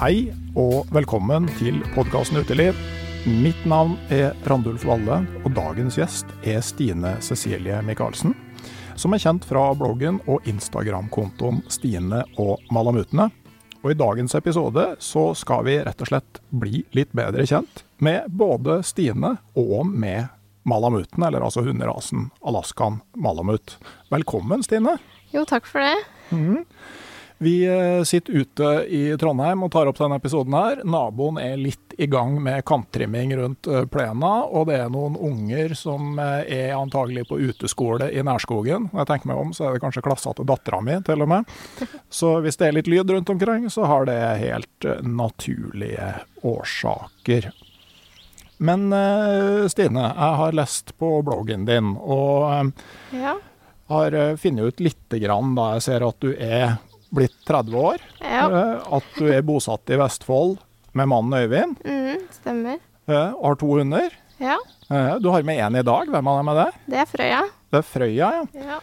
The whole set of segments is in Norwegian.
Hei og velkommen til podkasten Uteliv. Mitt navn er Randulf Valle, og dagens gjest er Stine Cecilie Michaelsen. Som er kjent fra bloggen og Instagram-kontoen Stine og Malamutene. Og i dagens episode så skal vi rett og slett bli litt bedre kjent med både Stine og med malamuten, eller altså hunderasen Alaskan malamut. Velkommen, Stine. Jo, takk for det. Vi eh, sitter ute i Trondheim og tar opp denne episoden her. Naboen er litt i gang med kanttrimming rundt eh, plena, og det er noen unger som eh, er antagelig på uteskole i nærskogen. Når jeg tenker meg om, så er det kanskje klassa til dattera mi, til og med. Så hvis det er litt lyd rundt omkring, så har det helt naturlige årsaker. Men Stine, jeg har lest på bloggen din, og Ja. har funnet ut lite grann da jeg ser at du er blitt 30 år. Ja. eh, At du er bosatt i Vestfold med mannen Øyvind. Mm, stemmer. eh, Har to hunder. Ja. Eh, Du har med én i dag. Hvem av dem er det? Det er Frøya. Det er Frøya, ja. Ja.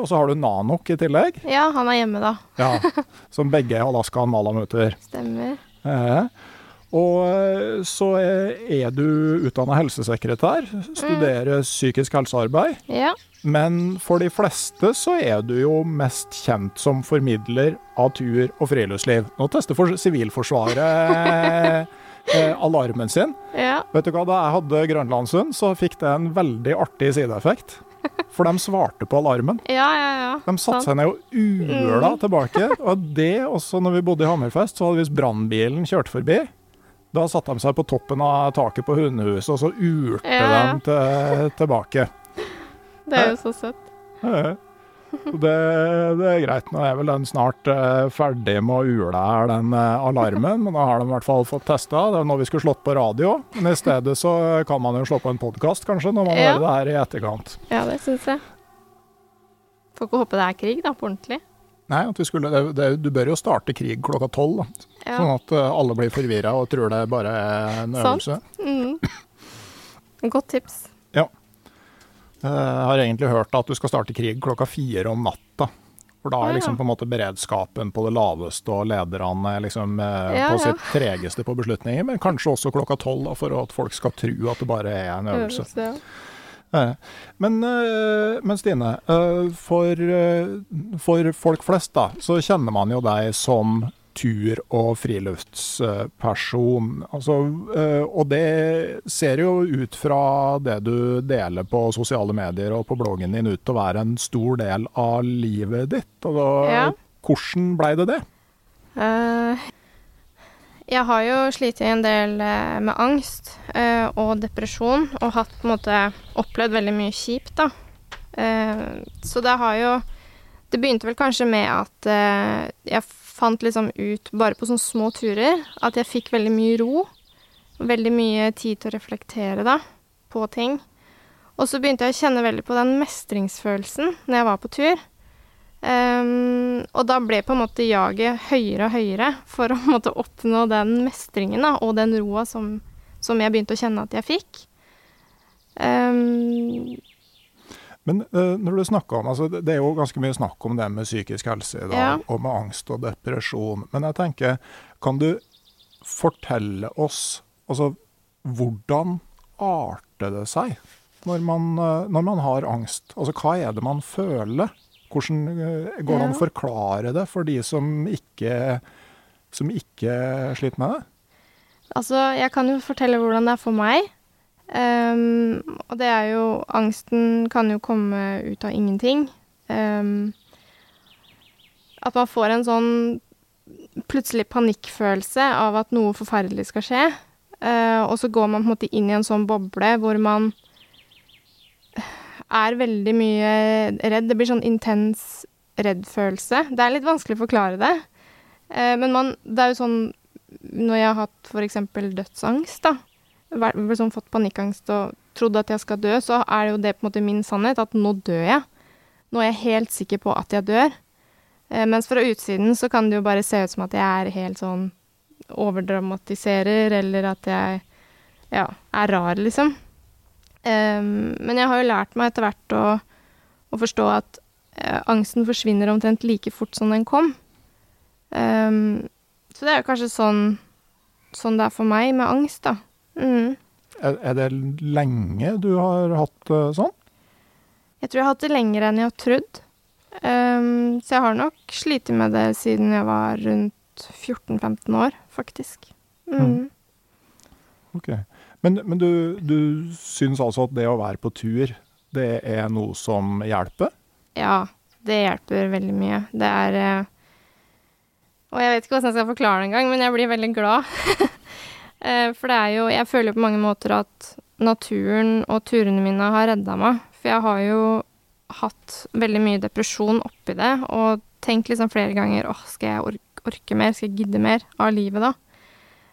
Og så har du Nanok i tillegg. ja, han er hjemme, da. Ja, Som begge er Alaskan malamuter. Stemmer. Og eh, så er du utdanna helsesekretær, studerer psykisk helsearbeid. Ja. Men for de fleste så er du jo mest kjent som formidler av tur og friluftsliv. Nå tester for Sivilforsvaret eh, alarmen sin. Ja. Vet du hva, da jeg hadde Grønlandshund, så fikk det en veldig artig sideeffekt. For de svarte på alarmen. Ja, ja, ja. De satte seg ned og ula tilbake. Og det også når vi bodde i Hammerfest, så hadde hvis brannbilen kjørt forbi. Da satte de seg på toppen av taket på hundehuset, og så urte Ja. de til, tilbake. Det er jo så søtt. Ja, Det, det er greit. Nå er vel den snart eh, ferdig med å ule her, den eh, alarmen. Men da har de i hvert fall fått testa. Det er noe vi skulle slått på radio. Men i stedet så kan man jo slå på en podkast, kanskje, når man Ja. hører det her i etterkant. Ja, det syns jeg. Får ikke håpe det er krig, da, på ordentlig. Nei, vi skulle, det, det, Du bør jo starte krig klokka tolv, da. sånn at eh, alle blir forvirra og tror det bare er en Sant. øvelse. Mm. Godt tips. Ja. Jeg har egentlig hørt at du skal starte krig klokka fire om natta. For da er liksom på en måte beredskapen på det laveste, og lederne er liksom eh, Ja, på ja. sitt tregeste på beslutninger. Men kanskje også klokka tolv, for at folk skal tro at det bare er en øvelse. ja. Men, eh, men Stine, eh, for, eh, for folk flest da, så kjenner man jo deg som tur- og friluftsperson. Altså, og det ser jo ut fra det du deler på sosiale medier og på bloggen din ut til å være en stor del av livet ditt. Da, Ja. Hvordan blei det det? Eh, Jeg har jo slitt en del eh, med angst eh, og depresjon, og hatt på en måte opplevd veldig mye kjipt, da. Eh, så det har jo Det begynte vel kanskje med at jeg fant liksom ut, bare på sånne små turer, at jeg fikk veldig mye ro. Veldig mye tid til å reflektere, da, på ting. Og så begynte jeg å kjenne veldig på den mestringsfølelsen når jeg var på tur. Um, og da ble på en måte jaget høyere og høyere for å måte, oppnå den mestringen da, og den roa som, som, jeg begynte å kjenne at jeg fikk. Um, Men uh, når du snakker om, altså Det er jo ganske mye snakk om det med psykisk helse i dag, ja. og med angst og depresjon. Men jeg tenker, kan du fortelle oss altså, hvordan arter det seg når man, uh, når man har angst? Altså hva er det man føler? Hvordan uh, går det an å forklare det for de som ikke, som ikke sliter med det? Altså, jeg kan jo fortelle hvordan det er for meg. Um, og det er jo Angsten kan jo komme ut av ingenting. Um, at man får en sånn plutselig panikkfølelse av at noe forferdelig skal skje. Uh, og så går man på en måte inn i en sånn boble hvor man er veldig mye redd. Det blir sånn intens redd-følelse. Det er litt vanskelig å forklare det. Eh, men man Det er jo sånn når jeg har hatt f.eks. dødsangst, da sånn fått panikkangst og trodd at jeg skal dø, så er det jo det på en måte min sannhet, at nå dør jeg. Nå er jeg helt sikker på at jeg dør. Eh, mens fra utsiden så kan det jo bare se ut som at jeg er helt sånn overdramatiserer, eller at jeg ja, er rar, liksom. Um, men jeg har jo lært meg etter hvert å, å forstå at uh, angsten forsvinner omtrent like fort som den kom. Um, så det er jo kanskje sånn, sånn det er for meg med angst, da. Mm. Er, er, det lenge du har hatt uh, sånn? Jeg tror jeg har hatt det lenger enn jeg har trodd. Um, så jeg har nok slitt med det siden jeg var rundt 14-15 år, faktisk. Mm. Mm. Ok. Men, men du, du syns altså at det å være på tur, det er noe som hjelper? Ja, det hjelper veldig mye. Det er uh, Og jeg vet ikke hvordan jeg skal forklare det engang, men jeg blir veldig glad. Eh, for det er jo Jeg føler på mange måter at naturen og turene mine har redda meg. For jeg har jo hatt veldig mye depresjon oppi det, og tenkt liksom flere ganger åh, skal jeg orke mer, skal jeg gidde mer av livet da?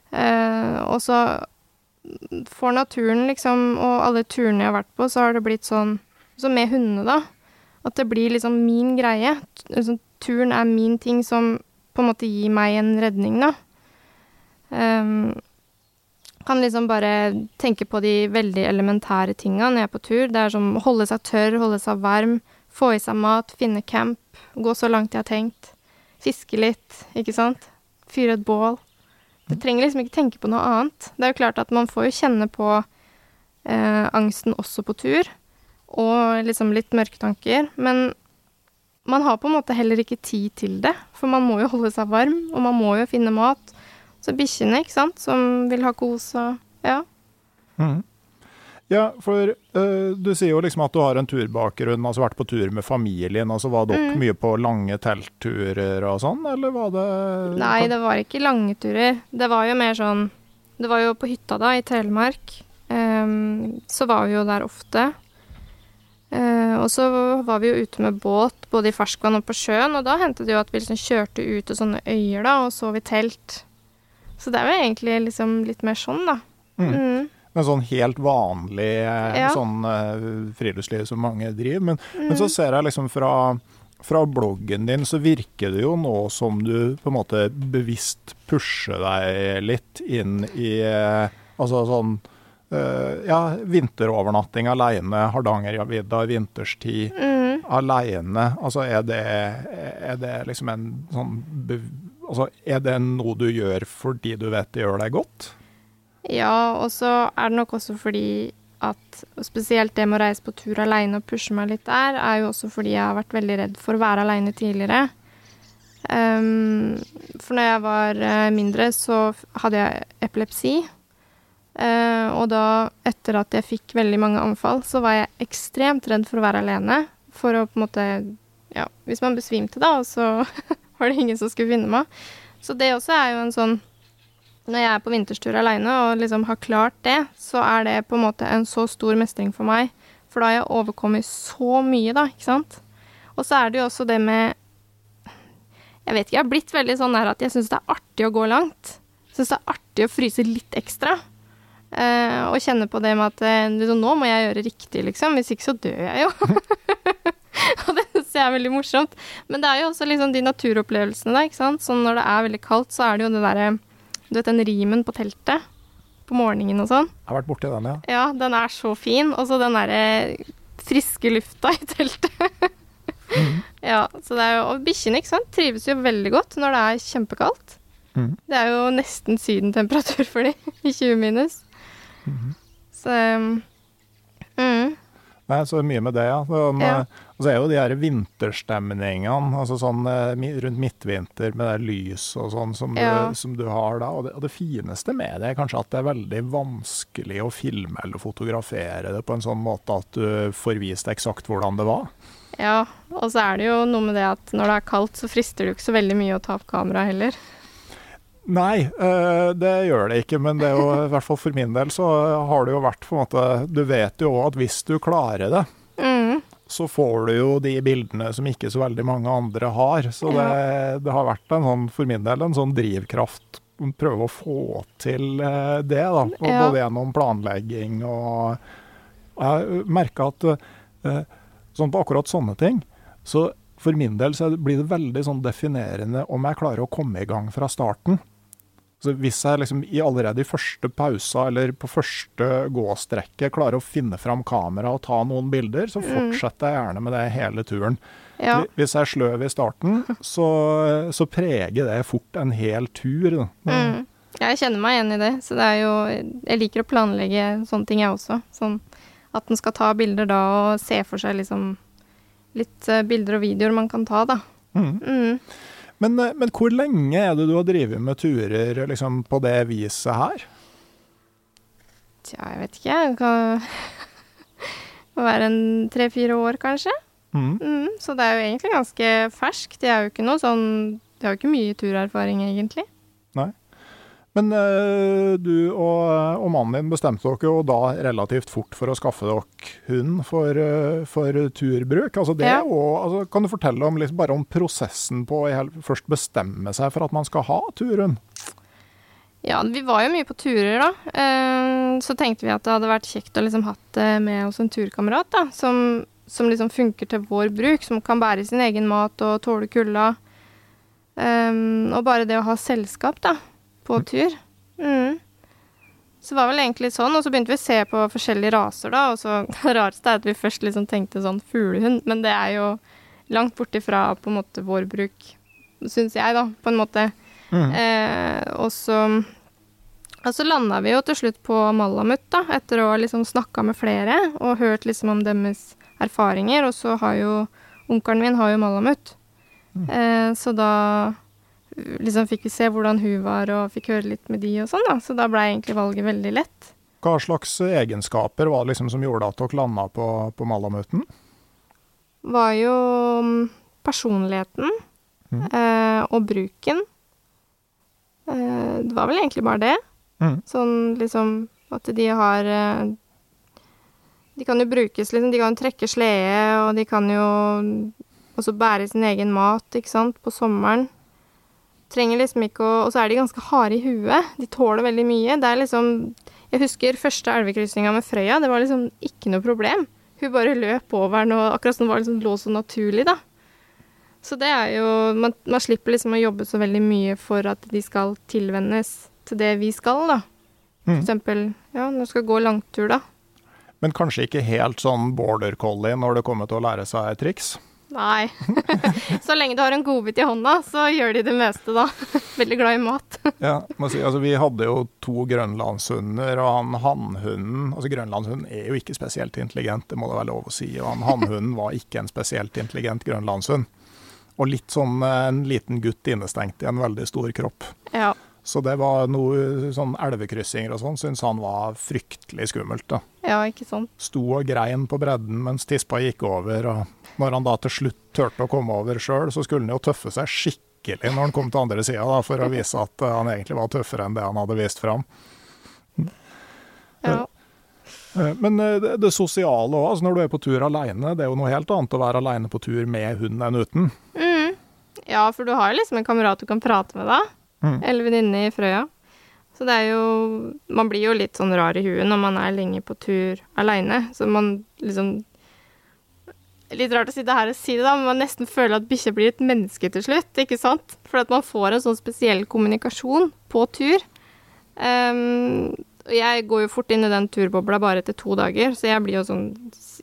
Eh, og så for naturen, liksom, og alle turene jeg har vært på, så har det blitt sånn Så med hundene, da. At det blir liksom min greie. Liksom, turen er min ting som på en måte gir meg en redning, da. Um, kan liksom bare tenke på de veldig elementære tinga når jeg er på tur. Det er som å holde seg tørr, holde seg varm, få i seg mat, finne camp, gå så langt jeg har tenkt. Fiske litt, ikke sant. Fyre et bål. Du trenger liksom ikke tenke på noe annet. Det er jo klart at man får jo kjenne på eh, angsten også på tur, og liksom litt mørke tanker. Men man har på en måte heller ikke tid til det, for man må jo holde seg varm, og man må jo finne mat. Så bikkjene, ikke sant, som vil ha kos og ja. Mm. Ja, for uh, du sier jo liksom at du har en turbakgrunn, altså vært på tur med familien. altså Var dere mm. mye på lange teltturer og sånn, eller var det Nei, det var ikke lange turer. Det var jo mer sånn Det var jo på hytta da, i Telemark. Um, så var vi jo der ofte. Uh, og så var vi jo ute med båt både i ferskvann og på sjøen, og da hendte det jo at vi liksom kjørte ut til sånne øyer da, og sov i telt. Så det er jo egentlig liksom litt mer sånn, da. Mm. Mm. Men sånn helt vanlig eh, ja. sånn uh, friluftsliv som mange driver. Men, mm. men, så ser jeg liksom fra, fra bloggen din så virker det jo nå som du på en måte bevisst pusher deg litt inn i uh, Altså sånn Ja, vinterovernatting aleine, Hardangervidda i vinterstid mm. aleine. Altså er det, er det liksom en sånn Altså, er det noe du gjør fordi du vet det gjør deg godt? Ja, og så er det nok også fordi at spesielt det med å reise på tur aleine og pushe meg litt der, er jo også fordi jeg har vært veldig redd for å være aleine tidligere. Um, for når jeg var uh, mindre, så hadde jeg epilepsi. Uh, og da, etter at jeg fikk veldig mange anfall, så var jeg ekstremt redd for å være alene. For å på en måte Ja, hvis man besvimte, da, og så var det ingen som skulle finne meg. Så det også er jo en sånn når jeg er på vinterstur aleine og liksom har klart det, så er det på en måte en så stor mestring for meg. For da har jeg overkommet så mye, da, ikke sant. Og så er det jo også det med Jeg vet ikke, jeg har blitt veldig sånn der at jeg syns det er artig å gå langt. Syns det er artig å fryse litt ekstra. Uh, og kjenne på det med at liksom, nå må jeg gjøre riktig, liksom. Hvis ikke så dør jeg jo. og det syns jeg er veldig morsomt. Men det er jo også liksom de naturopplevelsene, da, ikke sant. Sånn når det er veldig kaldt, så er det jo det derre Du vet den rimen på teltet på morgenen og sånn. Jeg har vært borti den, ja. Ja, den er så fin. Og så den derre friske lufta i teltet. Ja, så det er jo Og bikkjene, ikke sant, trives jo veldig godt når det er kjempekaldt. Mhm. Det er jo nesten sydentemperatur for dem, i 20 minus. Så um, mm, Nei, så mye med det, ja. Sånn, Ja. eh, Og så er jo de her vinterstemningene, altså sånn eh, rundt midtvinter med det lys og sånn som, Ja. du, som du har da. Og det, og det fineste med det er kanskje at det er veldig vanskelig å filme eller fotografere det på en sånn måte at du får vist eksakt hvordan det var. ja. Og så er det jo noe med det at når det er kaldt, så frister det jo ikke så veldig mye å ta opp kamera heller. Nei, eh, det gjør det ikke, men det er jo, i hvert fall for min del så har det jo vært på en måte Du vet jo òg at hvis du klarer det, Mm, så får du jo de bildene som ikke så veldig mange andre har. Så det, det har vært en sånn, for min del en sånn drivkraft prøve å få til eh, det, da. Både gjennom planlegging og Jeg merka at eh, sånn på akkurat sånne ting, så for min del så blir det veldig sånn definerende om jeg klarer å komme i gang fra starten. Så hvis jeg liksom i allerede i første pausa eller på første gåstrekket klarer å finne fram kamera og ta noen bilder, så fortsetter jeg gjerne med det hele turen. ja. Hvis jeg er sløv i starten, så, så preger det fort en hel tur. Mm. Jeg kjenner meg igjen i det. Så det er jo Jeg liker å planlegge sånne ting, jeg også. Sånn at en skal ta bilder da og se for seg liksom litt eh, bilder og videoer man kan ta, da. Mm. Mm. Men, eh, men hvor lenge er det du har drevet med turer liksom, på det viset her? Tja, jeg vet ikke. Det kan være en tre-fire år, kanskje. Mm. Mm. Så det er jo egentlig ganske ferskt. Det er jo ikke noe sånn Jeg har jo ikke mye turerfaring, egentlig. Men eh, du og, og mannen din bestemte dere jo da relativt fort for å skaffe dere hund for, eh, for turbruk. Altså det, Ja. og, altså, kan du fortelle om, liksom, bare om prosessen på å først bestemme seg for at man skal ha turhund? Ja, vi var jo mye på turer, da. Eh, Så tenkte vi at det hadde vært kjekt å liksom hatt det med oss en turkamerat, da. Som, som liksom funker til vår bruk, som kan bære sin egen mat og tåle kulda. Eh, og bare det å ha selskap, da, på tur. Mm. Så det var vel egentlig sånn, og så begynte vi å se på forskjellige raser, da. Og så det rareste er at vi først liksom tenkte sånn fuglehund, men det er jo langt borti fra på en måte vår bruk, syns jeg, da, på en måte. Eh, og så og så landa vi jo til slutt på Malamut, da, etter å ha liksom snakka med flere og hørt liksom om deres erfaringer. Og så har jo onkelen min har jo Malamut. Eh, så da liksom fikk vi se hvordan hun var, og fikk høre litt med de og sånn, da. Så da blei egentlig valget veldig lett. Hva slags egenskaper var det liksom som gjorde at dere landa på, på Malamuten? Var jo mm, personligheten eh, og bruken. Eh, det var vel egentlig bare det. Mm. Sånn liksom at de har eh, De kan jo brukes liksom, de kan jo trekke slede, og de kan jo også bære sin egen mat, ikke sant, på sommeren. Trenger liksom ikke å Og så er de ganske harde i huet. De tåler veldig mye. Det er liksom Jeg husker første elvekryssinga med Frøya. Det var liksom ikke noe problem. Hun bare løp over den, og akkurat som det var liksom lå så naturlig, da. Så det er jo man, man slipper liksom å jobbe så veldig mye for at de skal tilvennes til det vi skal, da. For Mm. eksempel, ja, når du skal gå langtur, da. Men kanskje ikke helt sånn border collie når det kommer til å lære seg triks? Nei. så lenge du har en godbit i hånda, så gjør de det meste, da. Veldig glad i mat. Ja, må si, altså Vi hadde jo to grønlandshunder, og han hannhunden altså Grønlandshunden er jo ikke spesielt intelligent, det må det være lov å si. Og han hannhunden var ikke en spesielt intelligent grønlandshund. Og litt sånn eh, en liten gutt innestengt i en veldig stor kropp. Ja. Så det var noe sånn elvekryssinger og sånn, syntes han var fryktelig skummelt. da. ja, ikke sant. Sto og grein på bredden mens tispa gikk over, og når han da til slutt turte å komme over sjøl, så skulle han jo tøffe seg skikkelig når han kom til andre sida, for å vise at eh, han egentlig var tøffere enn det han hadde vist fram. Ja. Eh, Men eh, det, det sosiale òg, altså når du er på tur alene, det er jo noe helt annet å være alene på tur med hund enn uten. Mm. ja, for du har jo liksom en kamerat du kan prate med, da. Mm. Eller venninne i Frøya. Så det er jo Man blir jo litt sånn rar i huet når man er lenge på tur aleine. Så man liksom Litt rart å sitte her og si det, da, men man nesten føler at bikkja blir et menneske til slutt, ikke sant? For at man får en sånn spesiell kommunikasjon på tur. Um, og jeg går jo fort inn i den turbobla bare etter to dager, så jeg blir jo sånn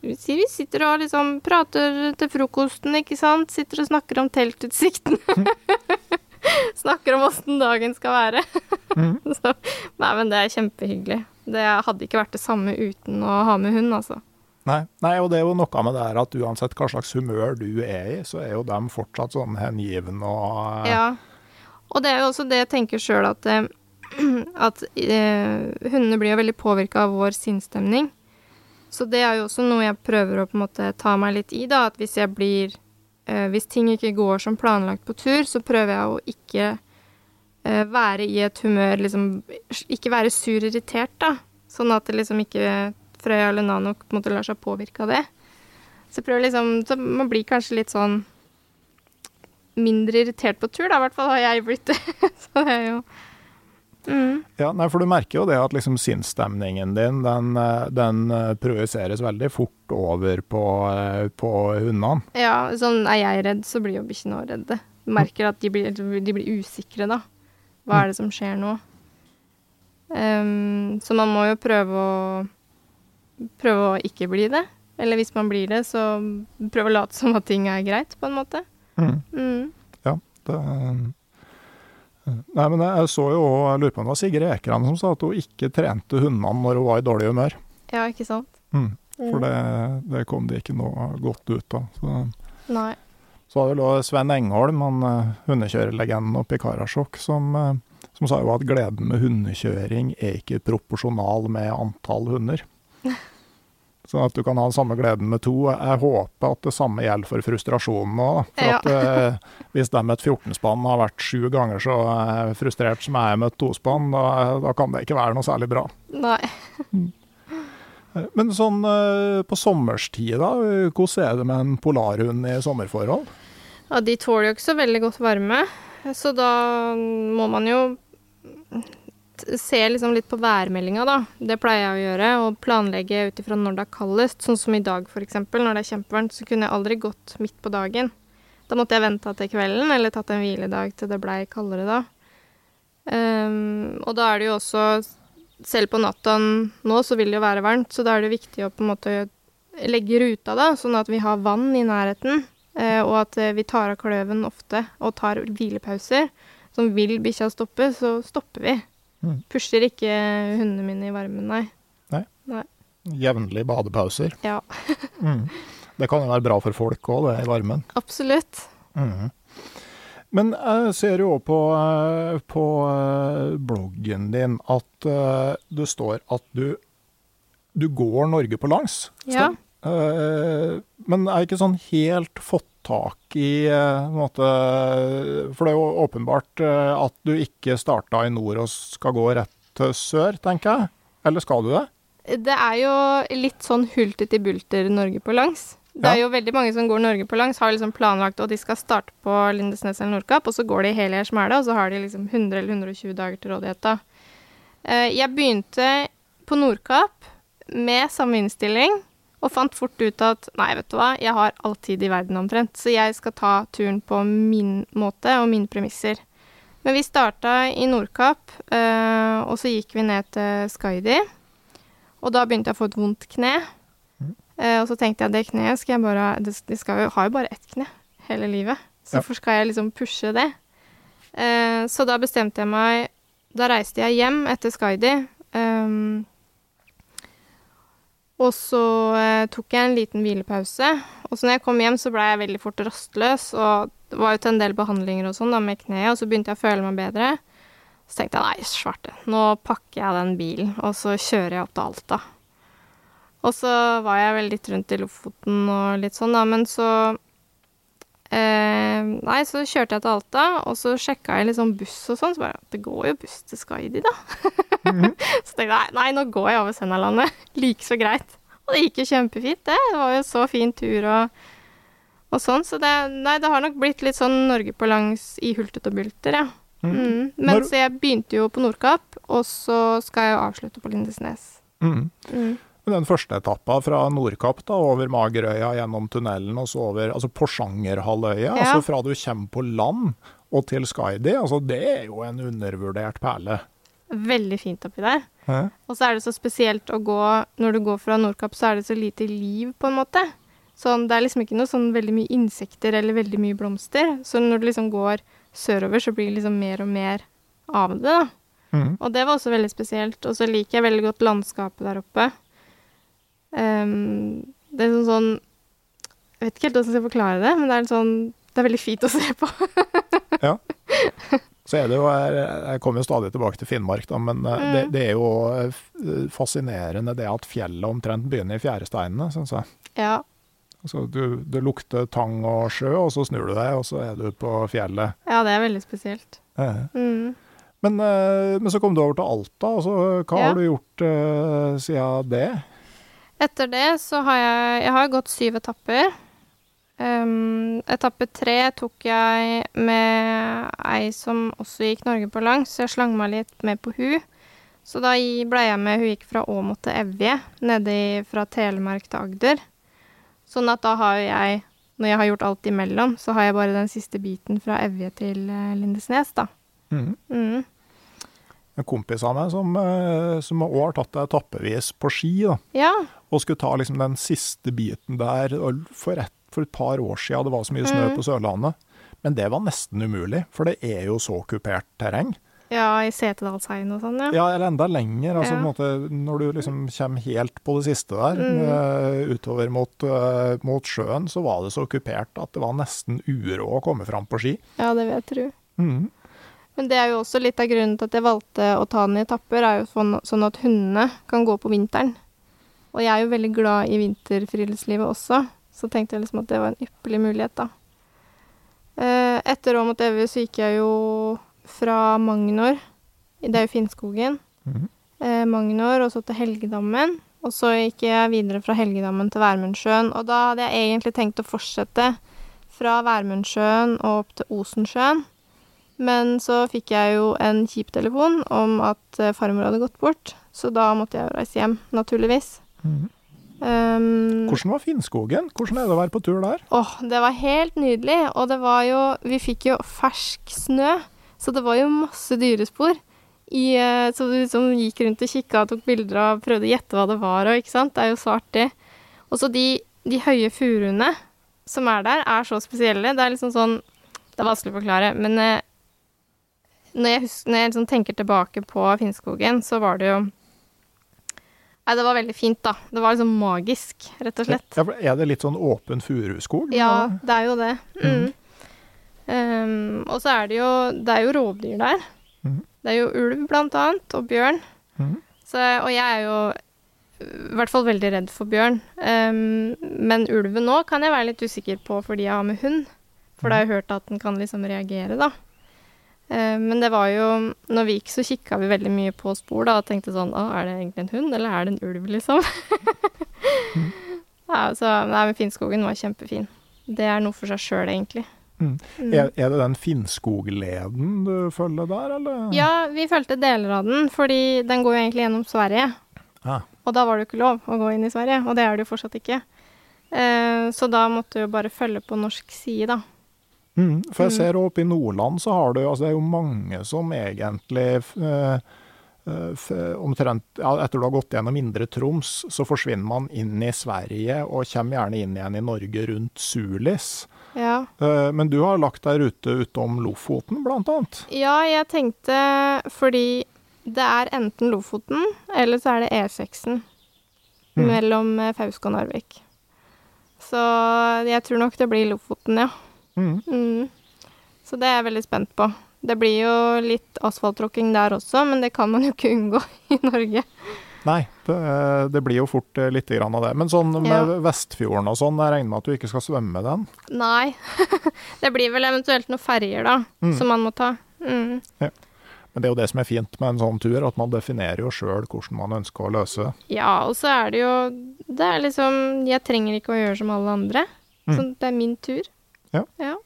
Si vi sitter og liksom prater til frokosten, ikke sant? Sitter og snakker om teltutsikten. snakker om åssen dagen skal være. så, nei, men det er kjempehyggelig. Det hadde ikke vært det samme uten å ha med hund, altså. Nei, nei, og det er jo noe med det her at uansett hva slags humør du er i, så er jo dem fortsatt sånn hengivne og eh, Ja. Og det er jo også det jeg tenker sjøl at, eh, at eh, hundene blir jo veldig påvirka av vår sinnsstemning. Så det er jo også noe jeg prøver å på en måte ta meg litt i, da. At hvis jeg blir eh, Hvis ting ikke går som planlagt på tur, så prøver jeg å ikke eh, være i et humør liksom Ikke være sur irritert, da. Sånn at det liksom ikke Frøya eller Nano på en måte lar seg påvirke av det. Så jeg prøver liksom Så man blir kanskje litt sånn mindre irritert på tur, da. I hvert fall har jeg blitt det. så det er jo mm. Ja, nei, for du merker jo det at liksom sinnsstemningen din, den, eh, den eh, projiseres veldig fort over på, eh, på hundene. Ja, sånn er jeg redd, så blir jo bikkjene òg redde. Merker at de blir, de blir usikre, da. Hva er det som skjer nå? Um, så man må jo prøve å Prøve å ikke bli det. Eller hvis man blir det, så prøve å late som at ting er greit, på en måte. Mm. Mm. Ja, det Nei, men jeg så jo òg, jeg lurer på om det var Sigrid Ekran som sa at hun ikke trente hundene når hun var i dårlig humør. Ja, ikke sant? Mm. For det, det kom det ikke noe godt ut av. Så, Nei. så var det vel Sven Engholm, han eh, hundekjørerlegenden oppe i Karasjok, som, eh, som sa jo at gleden med hundekjøring er ikke proporsjonal med antall hunder. Sånn at du kan ha den samme gleden med to. Jeg håper at det samme gjelder for frustrasjonen òg. For Ja. at eh, hvis de med et 14-spann har vært sju ganger så eh, frustrert som jeg er med et tospann, da, da kan det ikke være noe særlig bra. Nei. Eh, Men sånn eh, på sommerstid, da, hvordan er det med en polarhund i sommerforhold? Ja, de tåler jo ikke så veldig godt varme, så da må man jo t- se liksom litt på værmeldinga, da. Det pleier jeg å gjøre, og planlegge ut ifra når det er kaldest. Sånn som i dag, eksempel. Når det er kjempevarmt, så kunne jeg aldri gått midt på dagen. Da måtte jeg venta til kvelden, eller tatt en hviledag til det blei kaldere da. Um, og da er det jo også Selv på natta nå så vil det jo være varmt, så da er det viktig å på en måte legge ruta, da, sånn at vi har vann i nærheten. Eh, og at eh, vi tar av kløven ofte og tar hvilepauser. Så vil bikkja stoppe, så stopper vi. Mm. Pusher ikke hundene mine i varmen, nei. Nei. nei. Jevnlige badepauser. Ja, Mm. Det kan jo være bra for folk òg, det i varmen. absolutt. Mm. Men jeg ser jo òg på, eh, på eh, bloggen din at eh, det står at du, du går Norge på langs. Ja. Men jeg har ikke sånn helt fått tak i eh, måte, For det er jo åpenbart eh, at du ikke starta i nord og skal gå rett til sør, tenker jeg. Eller skal du det? Det er jo litt sånn hultete bulter Norge på langs. Det er Ja. jo veldig mange som går Norge på langs, har liksom planlagt at de skal starte på Lindesnes eller Nordkapp, og så går de hele smæla, og så har de liksom 100 eller 120 dager til rådighet, da. Eh, Jeg begynte på Nordkapp med samme innstilling, og fant fort ut at nei, vet du hva, jeg har all tid i verden omtrent, så jeg skal ta turen på min måte og mine premisser. Men vi starta i Nordkapp, øh, og så gikk vi ned til Skaidi. Og da begynte jeg å få et vondt kne. Eh, og så tenkte jeg det kneet skal jeg bare Det, det skal jo, har jo bare ett kne hele livet. Så Ja. hvorfor skal jeg liksom pushe det? Uh, så da bestemte jeg meg Da reiste jeg hjem etter Skaidi. ehm, og så eh, tok jeg en liten hvilepause. Og så når jeg kom hjem, så ble jeg veldig fort rastløs. Og det var jo til en del behandlinger og sånn da med kneet, og så begynte jeg å føle meg bedre. Så tenkte jeg nei, svarte, nå pakker jeg den bilen, og så kjører jeg opp til Alta. Og så var jeg vel litt rundt i Lofoten og litt sånn, da, men så Eh, nei, så kjørte jeg til Alta, og så sjekka jeg liksom buss og sånn, så bare Det går jo buss til Skaidi, da. så tenkte jeg nei, nå går jeg over Sennalandet. Like så greit. Og det gikk jo kjempefint, det. Det var jo så fin tur og, og sånn. Så det, nei, det har nok blitt litt sånn Norge på langs i hultet og bulter, ja. Mm. Men Når- så jeg begynte jo på Nordkapp, og så skal jeg jo avslutte på Lindesnes. Mm. Men Den første etappa fra Nordkapp da, over Magerøya, gjennom tunnelen og så over altså Porsangerhalvøya, Ja. altså fra du kommer på land og til Skaidi, altså det er jo en undervurdert perle. Veldig fint oppi der. Hæ? Og så er det så spesielt å gå Når du går fra Nordkapp, så er det så lite liv, på en måte. Sånn, det er liksom ikke noe sånn veldig mye insekter eller veldig mye blomster. Så når du liksom går sørover, så blir det liksom mer og mer av det, da. Mm. Og det var også veldig spesielt. Og så liker jeg veldig godt landskapet der oppe. Ehm, det er sånn sånn Jeg vet ikke helt hvordan jeg skal forklare det, men det er sånn Det er veldig fint å se på. Ja. Så er det jo, jeg kommer jo stadig tilbake til Finnmark, da, men mm. det, det er jo eh, fascinerende det at fjellet omtrent begynner i fjæresteinene, syns jeg. ja. Altså, du, det lukter tang og sjø, og så snur du deg, og så er du på fjellet. ja, det er veldig spesielt. Eh. Mm. Men, eh, men så kom du over til Alta, altså, hva Ja. har du gjort uh, siden det? Etter det så har jeg Jeg har gått syv etapper. Um, etappe tre tok jeg med ei som også gikk Norge på langs, så jeg slang meg litt med på hun. Så da blei ble jeg med Hun gikk fra Åmot til Evje, nedi fra Telemark til Agder. Sånn at da har jeg, når jeg har gjort alt imellom, så har jeg bare den siste biten fra Evje til eh, Lindesnes, da. Mm. Mm. En kompis av meg som, eh, som også har tatt det etappevis på ski, da, Ja. og skulle ta liksom den siste biten der for et, for et par år siden. Det var så mye snø mm. på Sørlandet. Men det var nesten umulig, for det er jo så kupert terreng. ja, i Setesdalsheimen og sånn, ja. Ja, eller enda lenger. Altså, Ja. på en måte, når du liksom kommer helt på det siste der, Mm. utover mot, eh, mot sjøen, så var det så kupert at det var nesten uråd å komme fram på ski. Ja, det vil jeg tro. Mhm. Men det er jo også litt av grunnen til at jeg valgte å ta den i etapper, er jo sånn, sånn at hundene kan gå på vinteren. Og jeg er jo veldig glad i vinterfriluftslivet også, så tenkte jeg liksom at det var en ypperlig mulighet, da. Etter Etter mot Evje så gikk jeg jo fra Magnor, det er jo Finnskogen, mm -hmm. Magnor, og så til Helgedammen. Og så gikk jeg videre fra Helgedammen til Værmundsjøen, og da hadde jeg egentlig tenkt å fortsette fra Værmundsjøen og opp til Osensjøen. Men så fikk jeg jo en kjip telefon om at eh, farmor hadde gått bort, så da måtte jeg jo reise hjem, naturligvis. Mm. Um, Hvordan var Finnskogen? Hvordan er det å være på tur der? Åh, det var helt nydelig. Og det var jo Vi fikk jo fersk snø, så det var jo masse dyrespor. I, eh, så du liksom gikk rundt og kikka og tok bilder og prøvde å gjette hva det var og ikke sant. Det er jo så artig. Og så de, de høye furuene som er der, er så spesielle. Det er liksom sånn Det er vanskelig å forklare, men eh, når jeg, husker, når jeg liksom tenker tilbake på Finnskogen, så var det jo Nei, det var veldig fint, da. Det var liksom magisk, rett og slett. Ja, er det litt sånn åpen furuskog? Ja, det er jo det. Mm. Um, og så er det jo Det er jo rovdyr der. Mm. Det er jo ulv, blant annet, og bjørn. Mm. Så, og jeg er jo i hvert fall veldig redd for bjørn. Um, men ulven nå kan jeg være litt usikker på fordi jeg har med hund. For da har jeg hørt at den kan liksom reagere, da. Eh, men det var jo Når vi gikk, så kikka vi veldig mye på spor da, og tenkte sånn Å, er det egentlig en hund, eller er det en ulv, liksom? ja, så Nei, men Finnskogen var kjempefin. Det er noe for seg sjøl, egentlig. Mm. Mm. Er, er det den Finnskogleden du følger der, eller? Ja, vi fulgte deler av den, fordi den går jo egentlig gjennom Sverige. Ah. Og da var det jo ikke lov å gå inn i Sverige, og det er det jo fortsatt ikke. Eh, så da måtte du jo bare følge på norsk side, da. Mm, for jeg Mm. ser oppe i Nordland så har du altså Det er jo mange som egentlig eh, eh, f- omtrent ja, Etter du har gått gjennom Indre Troms, så forsvinner man inn i Sverige og kommer gjerne inn igjen i Norge rundt Sulis. Ja. Eh, men du har lagt deg rute utom Lofoten, blant annet. Ja, jeg tenkte fordi det er enten Lofoten, eller så er det E6-en Mm. mellom Fauske og Narvik. Så jeg tror nok det blir Lofoten, ja. Mm. Mm. Så det er jeg veldig spent på. Det blir jo litt asfalttråkking der også, men det kan man jo ikke unngå i Norge. Nei, det, det blir jo fort eh, litt grann av det. Men sånn med Ja. Vestfjorden og sånn, jeg regner med at du ikke skal svømme den? Nei. det blir vel eventuelt noen ferjer, da, Mm. som man må ta. Mm. Men det er jo det som er fint med en sånn tur, at man definerer jo sjøl hvordan man ønsker å løse. Ja, og så er det jo Det er liksom Jeg trenger ikke å gjøre som alle andre. Mm. Så det er min tur. Ja. ja.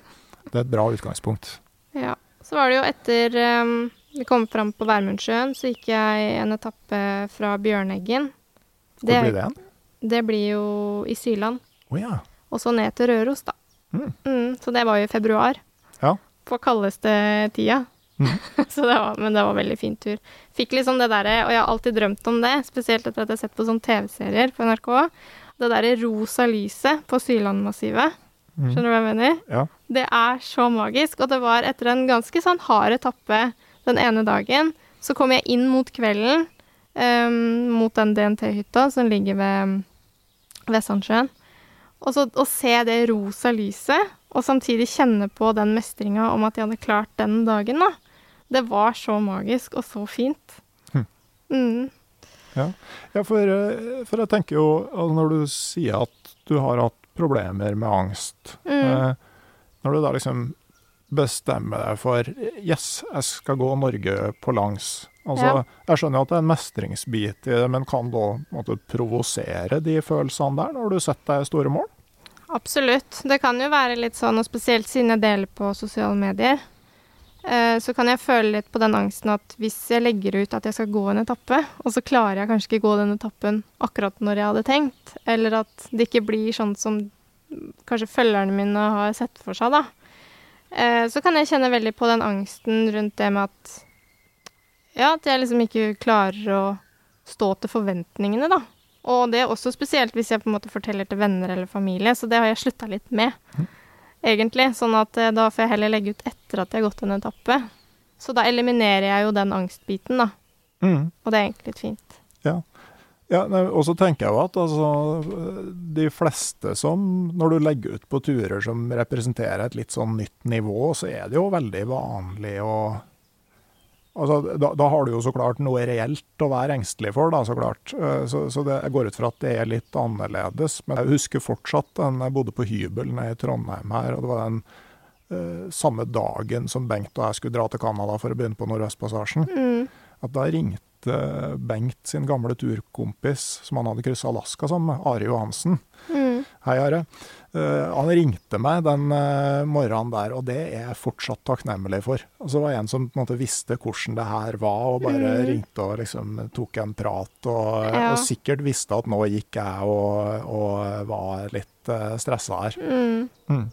Det er et bra utgangspunkt. Ja. Så var det jo etter um, vi kom fram på Værmundsjøen, så gikk jeg en etappe fra Bjørneggen. Hvor blir det hen? det blir jo i Syland. Oh, ja. Og så ned til Røros, da. Mm. Mm, så det var jo i februar. Ja. På kaldeste tida. Mm. så det var, men det var veldig fin tur. Fikk liksom det derre, og jeg har alltid drømt om det, spesielt etter at jeg har sett på sånne TV-serier på NRK. Det derre rosa lyset på Sylandmassivet. Mm. Skjønner du hva jeg mener? Ja. Det er så magisk. Og det var etter en ganske sånn hard etappe den ene dagen. Så kom jeg inn mot kvelden, um, mot den DNT-hytta som ligger ved Vestlandsjøen. Og så å se det rosa lyset, og samtidig kjenne på den mestringa om at jeg hadde klart den dagen, da. Det var så magisk og så fint. Hm. Mm. Ja, for, eh, for jeg tenker jo altså Når du sier at du har hatt problemer med angst, Mm. eh, når du da liksom bestemmer deg for Yes, jeg skal gå Norge på langs. Altså, Ja. Jeg skjønner jo at det er en mestringsbit i det, men kan da måte, provosere de følelsene der, når du setter deg store mål? Absolutt. Det kan jo være litt sånn, og spesielt siden jeg deler på sosiale medier, så kan jeg føle litt på den angsten at hvis jeg legger ut at jeg skal gå en etappe, og så klarer jeg kanskje ikke gå den etappen akkurat når jeg hadde tenkt, eller at det ikke blir sånn som kanskje følgerne mine har sett for seg, da. Eh, så kan jeg kjenne veldig på den angsten rundt det med at ja, at jeg liksom ikke klarer å stå til forventningene, da. Og det er også spesielt hvis jeg på en måte forteller til venner eller familie, så det har jeg slutta litt med, egentlig. Sånn at eh, da får jeg heller legge ut etter at jeg har gått en etappe. Så da eliminerer jeg jo den angstbiten, da. Mm. Og det er egentlig litt fint. Ja. Ja, og så tenker jeg jo at altså, de fleste som, når du legger ut på turer som representerer et litt sånn nytt nivå, så er det jo veldig vanlig å Altså, da, da har du jo så klart noe reelt å være engstelig for, da, så klart. Eh, Så, så det, jeg går ut fra at det er litt annerledes. Men jeg husker fortsatt den jeg bodde på hybel nede i Trondheim her, og det var den eh, samme dagen som Bengt og jeg skulle dra til Canada for å begynne på Nordøstpassasjen. Mm. at da ringte Bengt sin gamle turkompis, som han hadde kryssa Alaska sammen med, Are Johansen. Mm. Hei, Are. Uh, han ringte meg den uh, morgenen der, og det er jeg fortsatt takknemlig for. Og så var det en som på en måte visste hvordan det her var, og bare Mm. ringte og liksom tok en prat. Og, Ja. og sikkert visste at nå gikk jeg og, og var litt uh, stressa her. Mm. Mm.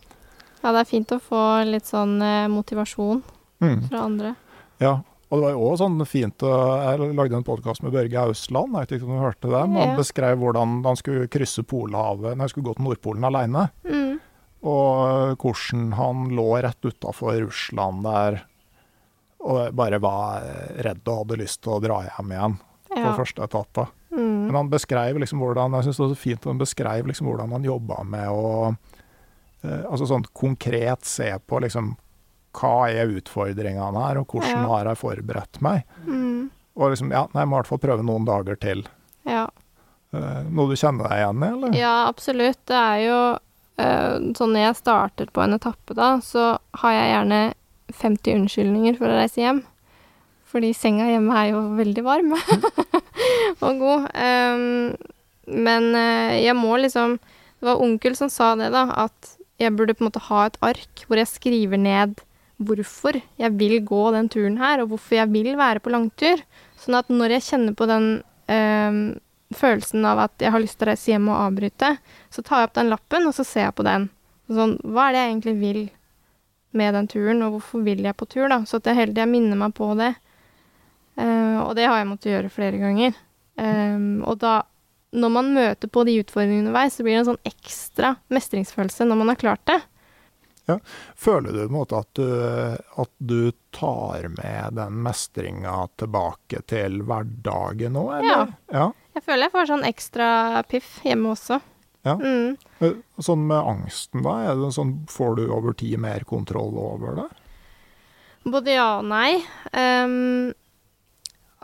Ja, det er fint å få litt sånn eh, motivasjon Mm. fra andre. Ja, og det var jo også sånn fint Jeg lagde en podkast med Børge Ausland, jeg vet ikke om du hørte det? Han beskrev hvordan han skulle krysse Polhavet når han skulle gå til Nordpolen alene. Mm. Og hvordan han lå rett utafor Russland der og bare var redd og hadde lyst til å dra hjem igjen på Ja. første etappe. Mm. Men han beskrev liksom hvordan jeg synes det var så fint, han beskrev liksom hvordan han jobba med å eh, altså sånn konkret se på liksom hva er utfordringene her, og hvordan har jeg forberedt meg? Mm. Og liksom, ja, jeg må i hvert fall prøve noen dager til. Ja. Eh, noe du kjenner deg igjen i, eller? Ja, absolutt. Det er jo eh, sånn når jeg starter på en etappe, da, så har jeg gjerne 50 unnskyldninger for å reise hjem. Fordi senga hjemme er jo veldig varm og god. Men eh, jeg må liksom Det var onkel som sa det, da, at jeg burde på en måte ha et ark hvor jeg skriver ned hvorfor jeg vil gå den turen her, og hvorfor jeg vil være på langtur. Sånn at når jeg kjenner på den øh, følelsen av at jeg har lyst til å reise hjem og avbryte, så tar jeg opp den lappen, og så ser jeg på den. Sånn, hva er det jeg egentlig vil med den turen, og hvorfor vil jeg på tur, da? Så at jeg hele tida minner meg på det. Uh, og det har jeg måttet gjøre flere ganger. Um, og da, når man møter på de utfordringene underveis, så blir det en sånn ekstra mestringsfølelse når man har klart det. Føler du på en måte at du, at du tar med den mestringa tilbake til hverdagen òg, eller? Ja. Jeg føler jeg får sånn ekstra piff hjemme også. Ja. Mm. Eh, Sånn med angsten, da? Det sånn, får du over tid mer kontroll over det? Både ja og nei. Um,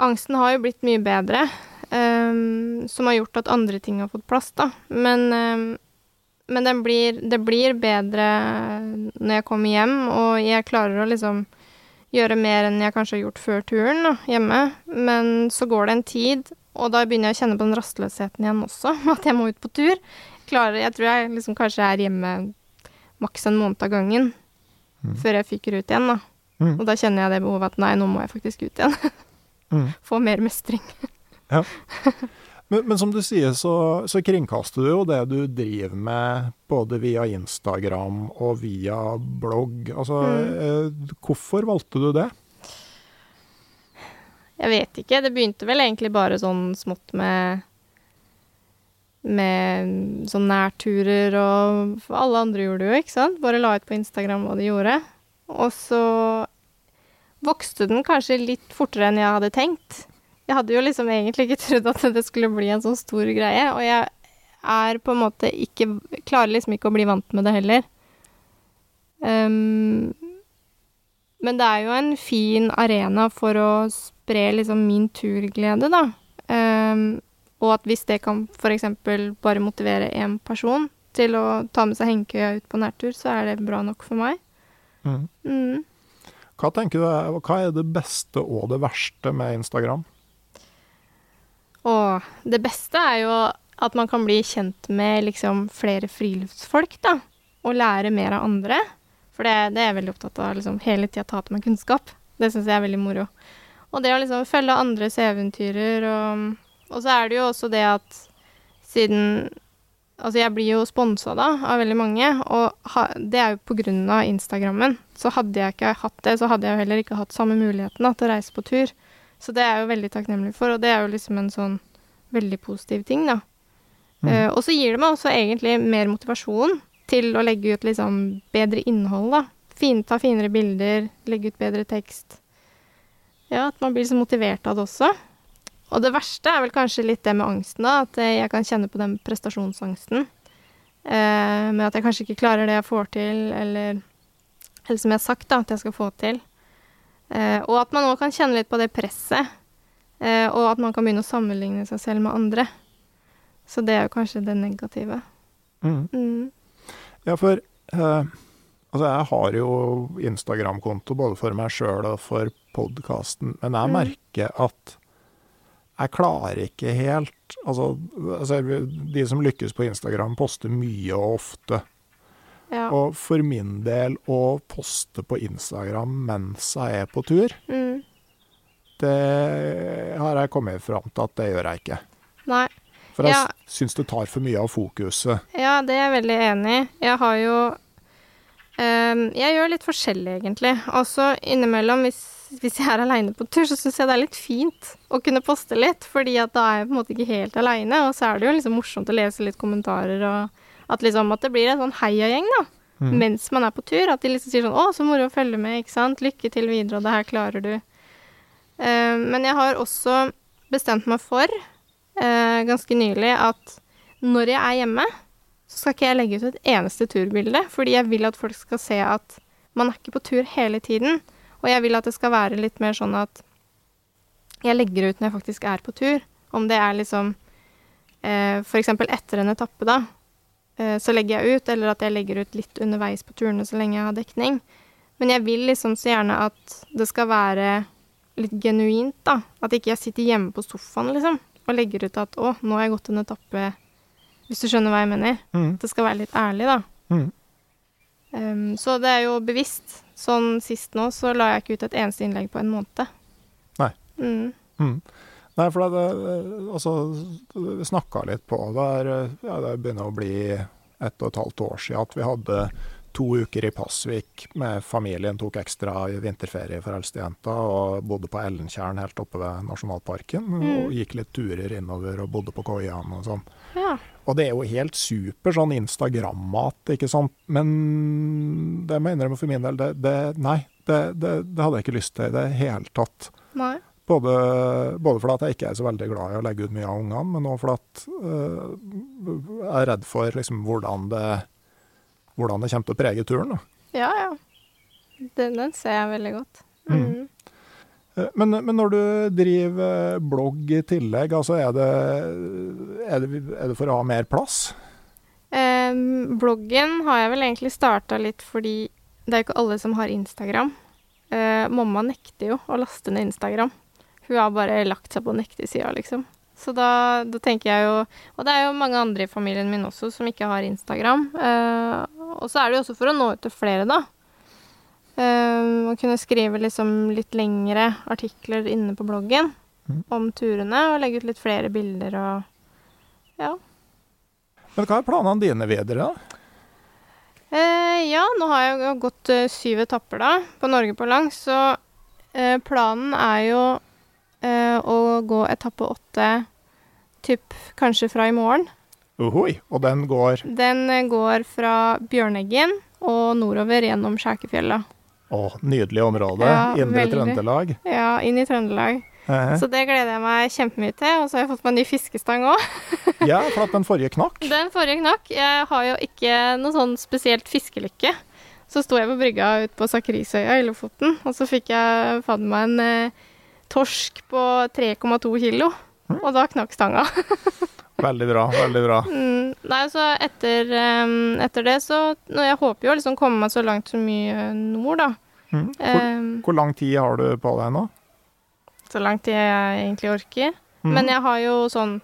angsten har jo blitt mye bedre. um, som har gjort at andre ting har fått plass, da. Men, ehm, men den blir, det blir bedre når jeg kommer hjem, og jeg klarer å liksom gjøre mer enn jeg kanskje har gjort før turen da, hjemme. Men så går det en tid, og da begynner jeg å kjenne på den rastløsheten igjen også, at jeg må ut på tur. Klarer, jeg tror jeg liksom kanskje er hjemme maks en måned av gangen før jeg fyker ut igjen, da. Mm. Og da kjenner jeg det behovet at nei, nå må jeg faktisk ut igjen. Mm. Få mer mestring. Ja. Men, men som du sier, så, så kringkaster du jo det du driver med både via Instagram og via blogg. Altså, eh, hvorfor valgte du det? Jeg vet ikke. Det begynte vel egentlig bare sånn smått med med sånn nærturer og For alle andre gjorde det jo, ikke sant? Bare la ut på Instagram hva de gjorde. Og så vokste den kanskje litt fortere enn jeg hadde tenkt. Jeg hadde jo liksom egentlig ikke trodd at det skulle bli en sånn stor greie, og jeg er på en måte ikke Klarer liksom ikke å bli vant med det heller. Um, men det er jo en fin arena for å spre liksom min turglede, da. Um, og at hvis det kan f.eks. bare motivere én person til å ta med seg hengekøya ut på nærtur, så er det bra nok for meg. Mm. Mm. Hva tenker du hva er det beste og det verste med Instagram? Og det beste er jo at man kan bli kjent med liksom flere friluftsfolk, da. Og lære mer av andre. For det, det er jeg veldig opptatt av. liksom Hele tida ta til meg kunnskap. Det syns jeg er veldig moro. Og det å liksom følge andres eventyrer og Og så er det jo også det at siden Altså, jeg blir jo sponsa da av veldig mange, og ha, det er jo på grunn av Instagrammen. Så hadde jeg ikke hatt det, så hadde jeg jo heller ikke hatt samme muligheten da, til å reise på tur. Så det er jeg jo veldig takknemlig for, og det er jo liksom en sånn veldig positiv ting, da. Eh, og så gir det meg også egentlig mer motivasjon til å legge ut liksom bedre innhold, da. Fin, ta finere bilder, legge ut bedre tekst. Ja, at man blir så motivert av det også. Og det verste er vel kanskje litt det med angsten, da. At eh, jeg kan kjenne på den prestasjonsangsten. Uh, med at jeg kanskje ikke klarer det jeg får til, eller, eller som jeg har sagt, da, at jeg skal få til. Eh, og at man òg kan kjenne litt på det presset. Eh, og at man kan begynne å sammenligne seg selv med andre. Så det er jo kanskje det negative. Mm. Mm. Ja, for eh, altså jeg har jo Instagram-konto både for meg sjøl og for podkasten, men jeg Mm. merker at jeg klarer ikke helt altså, altså, de som lykkes på Instagram, poster mye og ofte. Ja. Og for min del å poste på Instagram mens jeg er på tur, Mm. det har jeg kommet fram til at det gjør jeg ikke. Nei. For jeg Ja. syns det tar for mye av fokuset. Ja, det er jeg veldig enig i. Jeg har jo um, Jeg gjør litt forskjellig, egentlig. Altså innimellom, hvis, hvis jeg er aleine på tur, så syns jeg det er litt fint å kunne poste litt, fordi at da er jeg på en måte ikke helt aleine, og så er det jo liksom morsomt å lese litt kommentarer, og at liksom at det blir en sånn heiagjeng, da. Mm. Mens man er på tur. At de liksom sier sånn 'Å, så moro å følge med', ikke sant. 'Lykke til videre, og det her klarer du'. Uh, men jeg har også bestemt meg for, uh, ganske nylig, at når jeg er hjemme, så skal ikke jeg legge ut et eneste turbilde, fordi jeg vil at folk skal se at man er ikke på tur hele tiden. Og jeg vil at det skal være litt mer sånn at jeg legger ut når jeg faktisk er på tur. Om det er liksom eh, eksempel etter en etappe, da, så legger jeg ut, eller at jeg legger ut litt underveis på turene så lenge jeg har dekning. Men jeg vil liksom så gjerne at det skal være litt genuint, da. At ikke jeg sitter hjemme på sofaen, liksom, og legger ut at 'å, nå har jeg gått en etappe', hvis du skjønner hva jeg mener. Mm. Det skal være litt ærlig, da. Mm. Um, så det er jo bevisst. Sånn sist nå, så la jeg ikke ut et eneste innlegg på en måned. Nei. Mm. Mm. Nei, for det, det altså, vi snakka litt på det. er, Ja, det begynner å bli ett og et halvt år siden at vi hadde to uker i Pasvik med familien. Tok ekstra vinterferie for eldstejenta og bodde på Ellentjern helt oppe ved nasjonalparken. Og gikk litt turer innover og bodde på koiene og sånn. Ja. Og det er jo helt super sånn Instagram-mat, ikke sant. Men det må jeg innrømme for min del, det, det Nei, det, det, det hadde jeg ikke lyst til i det hele tatt. Nei. Både, både fordi jeg ikke er så veldig glad i å legge ut mye av ungene, men òg fordi øh, jeg er redd for liksom, hvordan, det, hvordan det kommer til å prege turen. Da. Ja, ja. Den, den ser jeg veldig godt. Mm. Mm. Men, men når du driver blogg i tillegg, altså er det, er det, er det for å ha mer plass? Eh, bloggen har jeg vel egentlig starta litt fordi det er ikke alle som har Instagram. Eh, mamma nekter jo å laste ned Instagram. Hun har bare lagt seg på nektesida, liksom. Så da, da tenker jeg jo Og det er jo mange andre i familien min også som ikke har Instagram. Eh, og så er det jo også for å nå ut til flere, da. Eh, å kunne skrive liksom litt lengre artikler inne på bloggen mm. om turene, og legge ut litt flere bilder og Ja. Men hva er planene dine videre? da? Eh, ja, nå har jeg jo gått eh, syv etapper da, på Norge på langs, så eh, planen er jo eh, å gå etappe åtte typ kanskje fra i morgen. Ohoi, og den går Den eh, går fra Bjørneggen og nordover gjennom Skjækefjella. Å, nydelig område. Ja, Indre veldig. Trøndelag. Ja, inn i Trøndelag. Eh, Så det gleder jeg meg kjempemye til. Og så har jeg fått meg ny fiskestang òg. Ja, for at den forrige knakk. Den forrige knakk. Jeg har jo ikke noe sånn spesielt fiskelykke. Så sto jeg på brygga ute på Sakrisøya i Lofoten, og så fikk jeg fader meg en eh, torsk på 3,2 kilo. Og da knakk stanga. Veldig bra, veldig bra. Mm, nei, så etter, etter det så Jeg håper jo å liksom komme meg så langt som mye nord, da. Mm. Hvor, um, hvor lang tid har du på deg nå? så lang tid jeg egentlig orker. Mm. Men jeg har jo sånn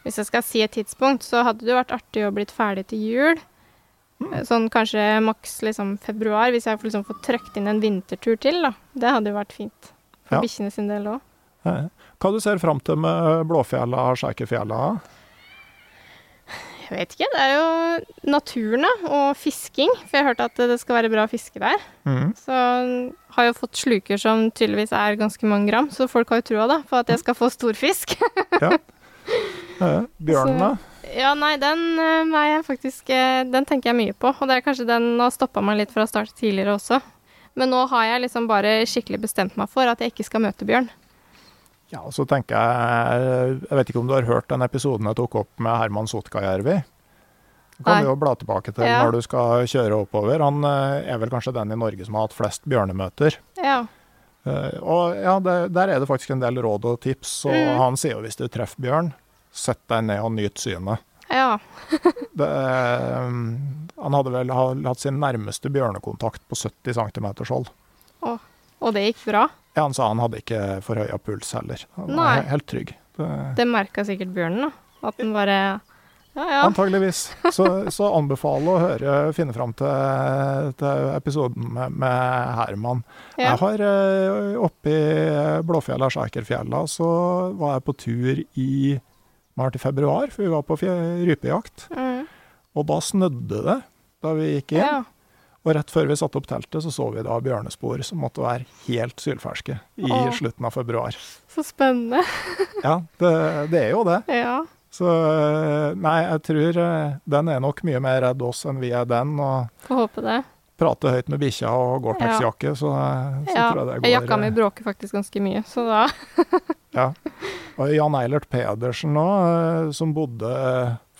Hvis jeg skal si et tidspunkt, så hadde det vært artig å blitt ferdig til jul. Mm. Sånn kanskje maks liksom februar, hvis jeg får liksom får trøkt inn en vintertur til, da. Det hadde jo vært fint. For Ja. bikkjene sin del òg. Eh, Hva du ser fram til med Blåfjella og Skjækerfjella? Jeg vet ikke. Det er jo naturen, da. Og fisking. For jeg har hørt at det skal være bra fiske der. Mm. Så har jeg jo fått sluker som tydeligvis er ganske mange gram, så folk har jo trua da, på at jeg skal få stor fisk. Ja. Eh, Bjørnen, da? Ja, nei, den eh, er jeg faktisk eh, Den tenker jeg mye på. Og det er kanskje den har stoppa meg litt fra å starte tidligere også. Men nå har jeg liksom bare skikkelig bestemt meg for at jeg ikke skal møte bjørn. Ja, og så tenker jeg Jeg vet ikke om du har hørt den episoden jeg tok opp med Herman Sotkajärvi? Det kan Nei. jo bla tilbake til Ja. når du skal kjøre oppover. Han eh, er vel kanskje den i Norge som har hatt flest bjørnemøter. Ja. Eh, Og ja, det, der er det faktisk en del råd og tips, og Mm. han sier jo hvis du treffer bjørn, sett deg ned og nyt synet. Ja. Det, eh, han hadde vel hatt sin nærmeste bjørnekontakt på 70 cm hold. Og det gikk bra. Ja, han sa han hadde ikke forhøya puls heller. Han Nei. var helt trygg. Det, Det merka sikkert bjørnen, da. At den bare Ja, ja. Antageligvis. Så, så anbefaler å høre, finne fram til, til episoden med, med Herman. ja. Jeg har eh, oppe i Blåfjella, Skjækerfjella, så var jeg på tur i var til februar, for vi var på rypejakt. Mm. Og da snødde det da vi gikk inn. ja. Og rett før vi satte opp teltet, så så vi da bjørnespor som måtte være helt sylferske i Åh. slutten av februar. Så spennende. Ja, det, det er jo det. Ja. Så eh, nei, jeg tror eh, den er nok mye mer redd oss enn vi er den. Og Får håpe det. Prater høyt med bikkja og Gore-Tex-jakke, så, eh, så Ja. tror jeg det går Jakka mi eh, bråker faktisk ganske mye, så da Ja. Og Jan Eilert Pedersen nå, eh, som bodde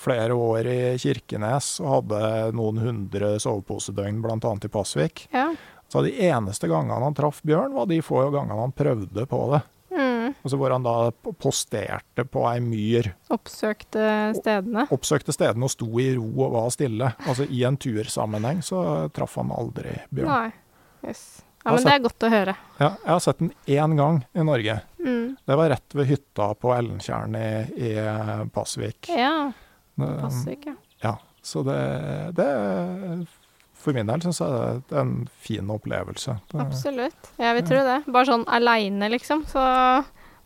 flere år i Kirkenes og hadde noen hundre soveposedøgn bl.a. i Pasvik. Ja. Så de eneste gangene han traff bjørn, var de få gangene han prøvde på det. Mm. Altså hvor han da posterte på ei myr, Oppsøkte stedene. oppsøkte stedene og sto i ro og var stille. Altså i en tursammenheng så traff han aldri bjørn. Nei. yes. Ja, men det er godt å høre. Ja, jeg har sett den én gang i Norge. Mm. Det var rett ved hytta på Ellentjern i, i Pasvik. Ja. Pasvik, ja. Ja, så det, det For min del syns jeg det er en fin opplevelse. Det, Absolutt. Jeg vil tro det. Bare sånn aleine, liksom. Så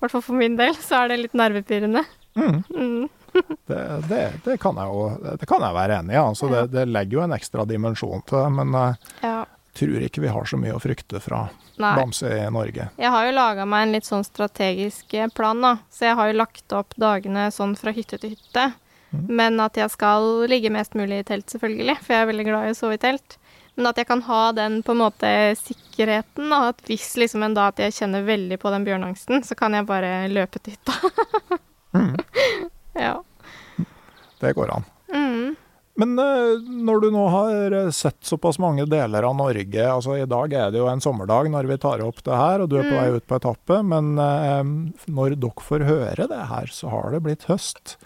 hvert fall for min del så er det litt nervepirrende. mm, Mm. det, det, det, kan jeg jo det kan jeg være enig i. Altså, det, det legger jo en ekstra dimensjon til det, men jeg Ja. tror ikke vi har så mye å frykte fra Nei. bamse i Norge. Jeg har jo laga meg en litt sånn strategisk eh, plan, da. Så jeg har jo lagt opp dagene sånn fra hytte til hytte. Men at jeg skal ligge mest mulig i telt, selvfølgelig. For jeg er veldig glad i å sove i telt. Men at jeg kan ha den på en måte sikkerheten. og at hvis liksom en dag at jeg kjenner veldig på den bjørnangsten, så kan jeg bare løpe til hytta. ja. Det går an. Mm. Men eh, når du nå har eh, sett såpass mange deler av Norge altså I dag er det jo en sommerdag når vi tar opp det her, og du er på vei ut på etappe. Men eh, når dere får høre det her, så har det blitt høst.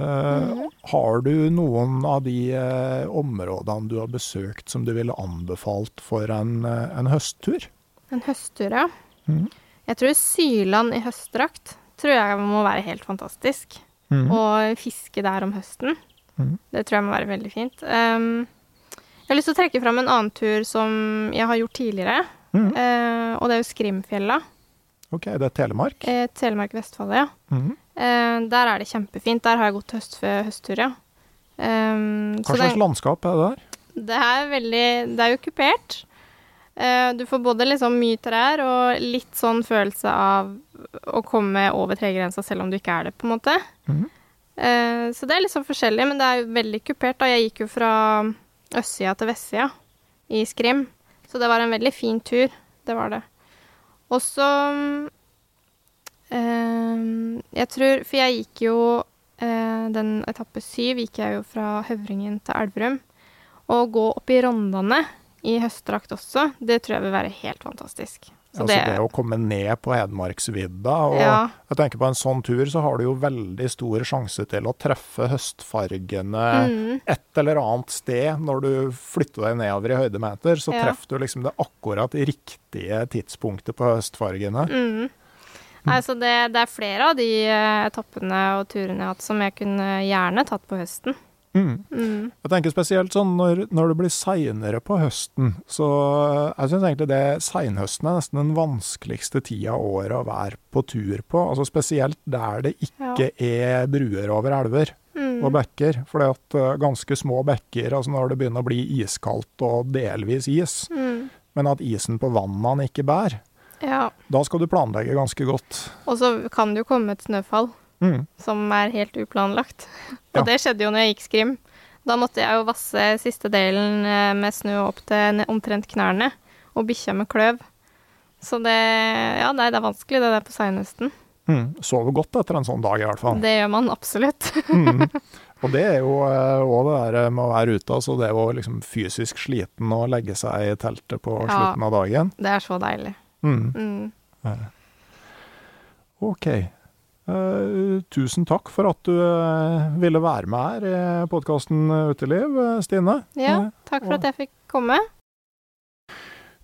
Eh, Har du noen av de eh, områdene du har besøkt som du ville anbefalt for en, eh, en høsttur? En høsttur, ja. Mm. Jeg tror Syland i høstdrakt tror jeg må være helt fantastisk. Mm. Og fiske der om høsten. Mhm. Det tror jeg må være veldig fint. Um, jeg har lyst til å trekke fram en annen tur som jeg har gjort tidligere. Mhm. Eh, og det er jo Skrimfjella. OK, det er Telemark? Eh, Telemark-Vestfold, ja. Mhm. Eh, der er det kjempefint. Der har jeg gått høst, høsttur, ja. Um, Hva slags landskap er det der? det er veldig Det er jo kupert. Uh, du får både liksom mye trær og litt sånn følelse av å komme over tregrensa selv om du ikke er det, på en måte. Mhm. Uh, så det er litt sånn forskjellig, men det er jo veldig kupert. da. Jeg gikk jo fra østsida til vestsida i Skrim, så det var en veldig fin tur. Det var det. Og så eh, Jeg tror For jeg gikk jo eh, Den etappe syv gikk jeg jo fra Høvringen til Elverum. Å gå opp i Rondane i høstdrakt også, det tror jeg vil være helt fantastisk. Så altså det, å komme ned på Hedmarksvidda. Og Ja. jeg tenker på en sånn tur så har du jo veldig stor sjanse til å treffe høstfargene Mm. et eller annet sted. Når du flytter deg nedover i høydemeter, så Ja. treffer du liksom det akkurat riktige tidspunktet på høstfargene. Mm. Nei, så det, det er flere av de eh, etappene og turene jeg har hatt som jeg kunne gjerne tatt på høsten. Mm. Mm. Jeg tenker spesielt sånn når, når det blir seinere på høsten, så jeg syns egentlig det seinhøsten er nesten den vanskeligste tida av året å være på tur på. Altså Spesielt der det ikke er bruer over elver Mm. og bekker. For at eh, ganske små bekker, altså når det begynner å bli iskaldt og delvis is, Mm. men at isen på vannene ikke bærer, Ja. da skal du planlegge ganske godt. Og så kan det jo komme et snøfall Mm. som er helt uplanlagt. Ja. Og det skjedde jo når jeg gikk skrim. Da måtte jeg jo vasse siste delen eh, med snø opp til omtrent knærne, og bikkja med kløv. Så det Ja, nei, det er vanskelig det der på seinhøsten. Mm. Sover godt etter en sånn dag, i hvert fall. Det gjør man absolutt. Mm. Og det er jo òg det der med å være ute, altså det jo liksom fysisk sliten å legge seg i teltet på Ja. slutten av dagen. Det er så deilig. Mm. Mm. OK. Eh, tusen takk for at du eh, ville være med her i podkasten Uteliv, eh, Stine. Ja, takk for at jeg fikk komme.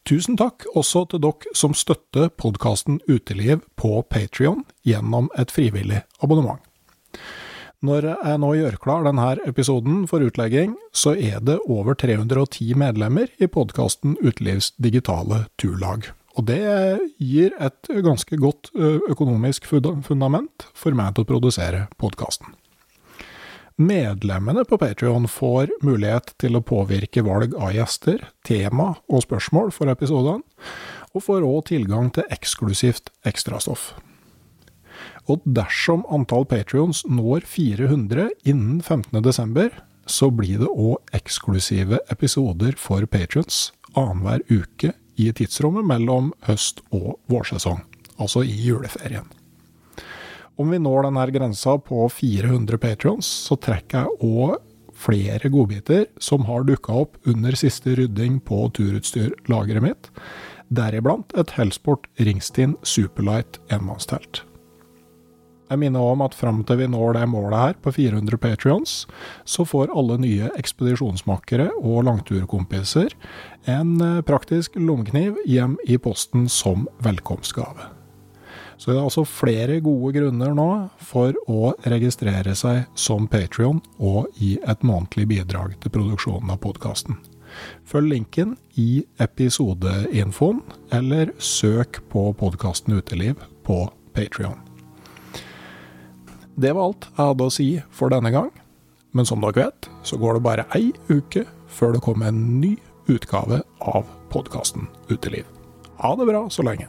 Tusen takk også til dere som støtter podkasten Uteliv på Patrion gjennom et frivillig abonnement. Når jeg nå gjør klar denne episoden for utlegging, så er det over 310 medlemmer i podkasten Utelivs digitale turlag. Og det gir et ganske godt økonomisk fundament for meg til å produsere podkasten. Medlemmene på Patrion får mulighet til å påvirke valg av gjester, tema og spørsmål for episodene, og får òg tilgang til eksklusivt ekstrastoff. Og dersom antall Patrions når 400 innen 15. desember, så blir det òg eksklusive episoder for patrions annenhver uke i tidsrommet mellom høst- og vårsesong, altså i juleferien. Om vi når denne grensa på 400 patrions, så trekker jeg òg flere godbiter som har dukka opp under siste rydding på turutstyrlageret mitt, deriblant et Hellsport Ringstein Superlight enmannstelt. Jeg minner om at fram til vi når det målet her, på 400 patrions, så får alle nye ekspedisjonsmakere og langturkompiser en eh, praktisk lommekniv hjem i posten som velkomstgave. Så det er altså flere gode grunner nå for å registrere seg som Patrion og gi et månedlig bidrag til produksjonen av podkasten. Følg linken i episodeinfoen, eller søk på podkasten Uteliv på Patrion. Det var alt jeg hadde å si for denne gang, men som dere vet, så går det bare ei uke før det kommer en ny utgave av podkasten Uteliv. Ha det bra så lenge.